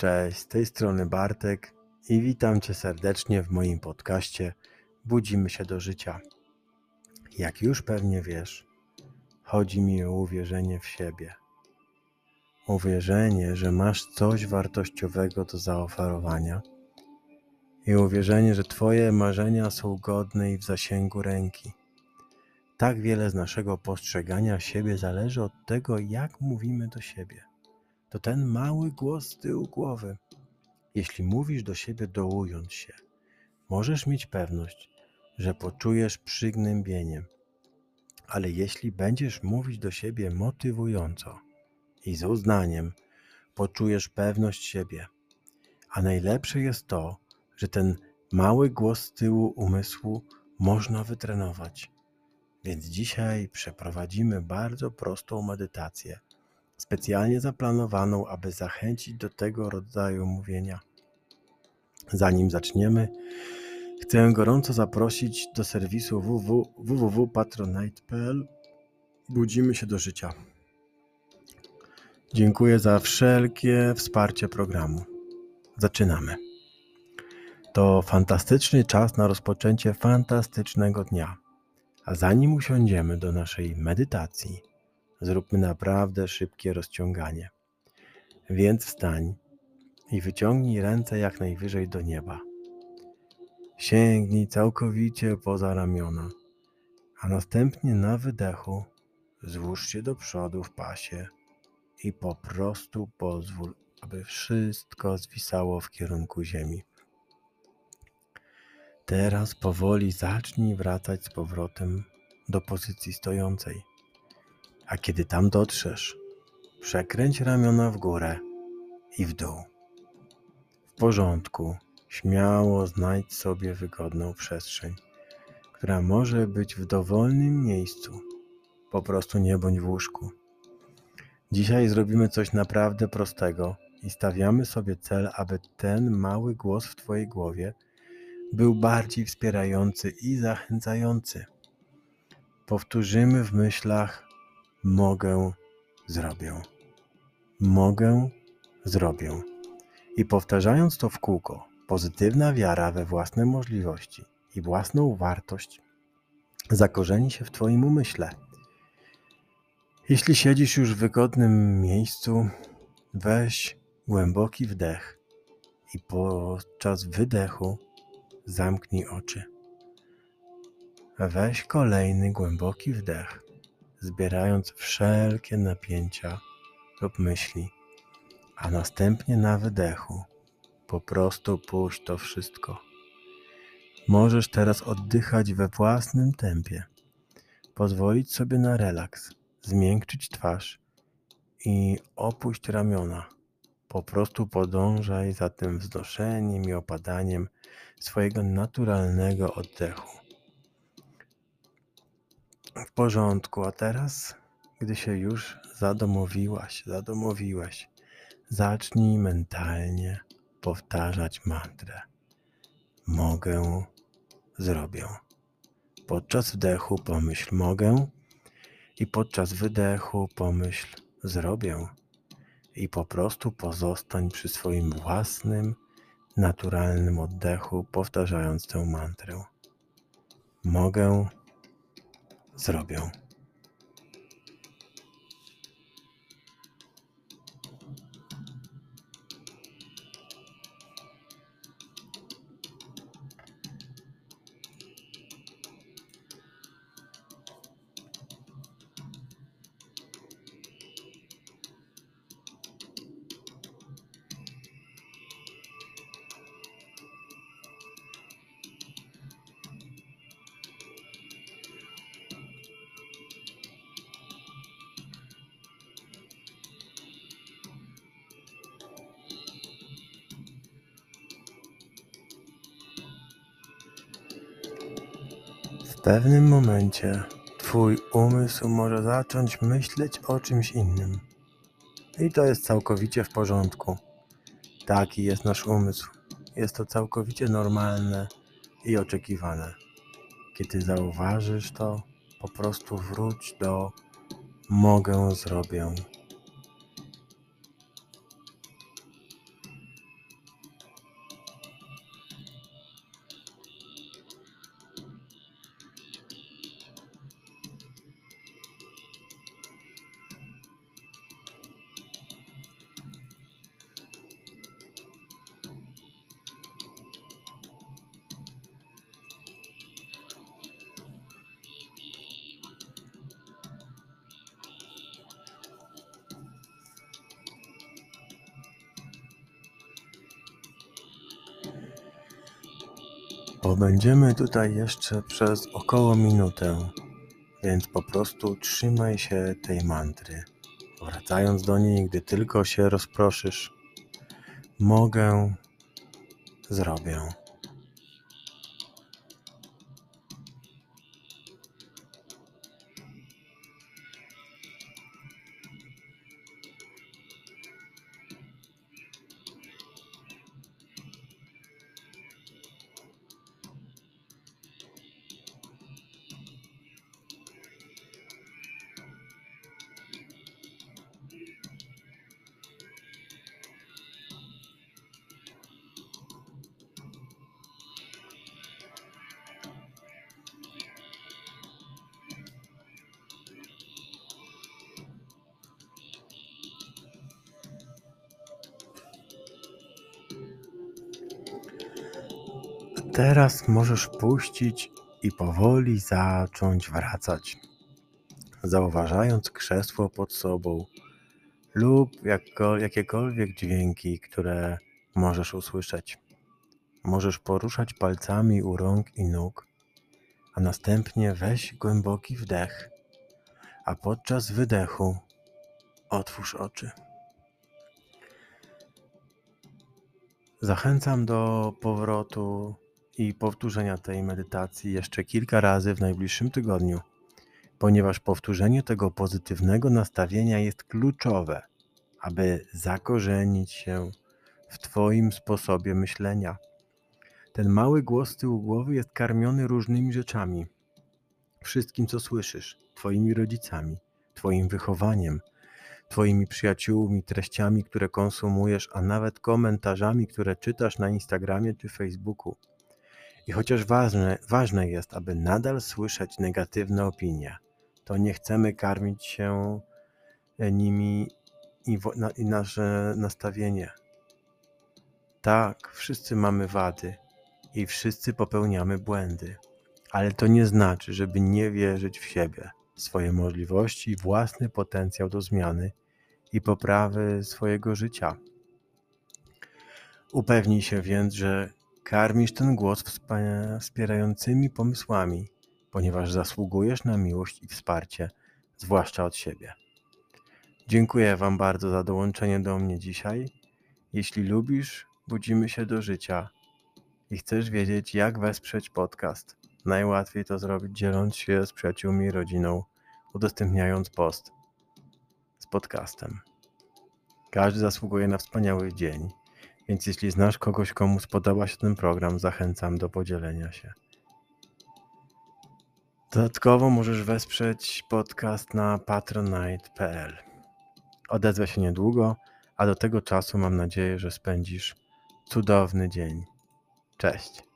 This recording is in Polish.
Cześć, z tej strony Bartek i witam Cię serdecznie w moim podcaście Budzimy się do życia. Jak już pewnie wiesz, chodzi mi o uwierzenie w siebie. Uwierzenie, że masz coś wartościowego do zaoferowania i uwierzenie, że Twoje marzenia są godne i w zasięgu ręki. Tak wiele z naszego postrzegania siebie zależy od tego, jak mówimy do siebie to ten mały głos z tyłu głowy. Jeśli mówisz do siebie dołując się, możesz mieć pewność, że poczujesz przygnębienie. Ale jeśli będziesz mówić do siebie motywująco i z uznaniem, poczujesz pewność siebie. A najlepsze jest to, że ten mały głos z tyłu umysłu można wytrenować. Więc dzisiaj przeprowadzimy bardzo prostą medytację specjalnie zaplanowaną, aby zachęcić do tego rodzaju mówienia. Zanim zaczniemy, chcę gorąco zaprosić do serwisu www.patronite.pl Budzimy się do życia. Dziękuję za wszelkie wsparcie programu. Zaczynamy. To fantastyczny czas na rozpoczęcie fantastycznego dnia. A zanim usiądziemy do naszej medytacji, Zróbmy naprawdę szybkie rozciąganie. Więc wstań i wyciągnij ręce jak najwyżej do nieba. Sięgnij całkowicie poza ramiona, a następnie na wydechu złóż się do przodu w pasie i po prostu pozwól, aby wszystko zwisało w kierunku ziemi. Teraz powoli zacznij wracać z powrotem do pozycji stojącej. A kiedy tam dotrzesz, przekręć ramiona w górę i w dół. W porządku, śmiało znajdź sobie wygodną przestrzeń, która może być w dowolnym miejscu. Po prostu nie bądź w łóżku. Dzisiaj zrobimy coś naprawdę prostego i stawiamy sobie cel, aby ten mały głos w Twojej głowie był bardziej wspierający i zachęcający. Powtórzymy w myślach mogę, zrobię. Mogę, zrobię. I powtarzając to w kółko, pozytywna wiara we własne możliwości i własną wartość zakorzeni się w Twoim umyśle. Jeśli siedzisz już w wygodnym miejscu, weź głęboki wdech i podczas wydechu zamknij oczy. Weź kolejny głęboki wdech zbierając wszelkie napięcia lub myśli, a następnie na wydechu po prostu puść to wszystko. Możesz teraz oddychać we własnym tempie, pozwolić sobie na relaks, zmiękczyć twarz i opuść ramiona. Po prostu podążaj za tym wznoszeniem i opadaniem swojego naturalnego oddechu. W porządku, a teraz, gdy się już zadomowiłaś, zadomowiłeś, zacznij mentalnie powtarzać mantrę. Mogę, zrobię. Podczas wdechu pomyśl mogę i podczas wydechu pomyśl zrobię. I po prostu pozostań przy swoim własnym, naturalnym oddechu, powtarzając tę mantrę. Mogę, zrobią. W pewnym momencie Twój umysł może zacząć myśleć o czymś innym. I to jest całkowicie w porządku. Taki jest nasz umysł. Jest to całkowicie normalne i oczekiwane. Kiedy zauważysz to, po prostu wróć do mogę, zrobię. Pobędziemy tutaj jeszcze przez około minutę, więc po prostu trzymaj się tej mantry. Wracając do niej, gdy tylko się rozproszysz, mogę, zrobię. Teraz możesz puścić i powoli zacząć wracać, zauważając krzesło pod sobą lub jakiekolwiek dźwięki, które możesz usłyszeć. Możesz poruszać palcami u rąk i nóg, a następnie weź głęboki wdech, a podczas wydechu otwórz oczy. Zachęcam do powrotu i powtórzenia tej medytacji jeszcze kilka razy w najbliższym tygodniu, ponieważ powtórzenie tego pozytywnego nastawienia jest kluczowe, aby zakorzenić się w Twoim sposobie myślenia. Ten mały głos z tyłu głowy jest karmiony różnymi rzeczami. Wszystkim, co słyszysz, Twoimi rodzicami, Twoim wychowaniem, Twoimi przyjaciółmi, treściami, które konsumujesz, a nawet komentarzami, które czytasz na Instagramie czy Facebooku. I chociaż ważne, ważne jest, aby nadal słyszeć negatywne opinie, to nie chcemy karmić się e, nimi i, na, i nasze nastawienie. Tak, wszyscy mamy wady i wszyscy popełniamy błędy, ale to nie znaczy, żeby nie wierzyć w siebie, swoje możliwości, własny potencjał do zmiany i poprawy swojego życia. Upewnij się więc, że Karmisz ten głos wspierającymi pomysłami, ponieważ zasługujesz na miłość i wsparcie, zwłaszcza od siebie. Dziękuję Wam bardzo za dołączenie do mnie dzisiaj. Jeśli lubisz, budzimy się do życia i chcesz wiedzieć, jak wesprzeć podcast, najłatwiej to zrobić dzieląc się z przyjaciółmi i rodziną, udostępniając post z podcastem. Każdy zasługuje na wspaniały dzień więc jeśli znasz kogoś, komu spodoba się ten program, zachęcam do podzielenia się. Dodatkowo możesz wesprzeć podcast na patronite.pl. Odezwę się niedługo, a do tego czasu mam nadzieję, że spędzisz cudowny dzień. Cześć.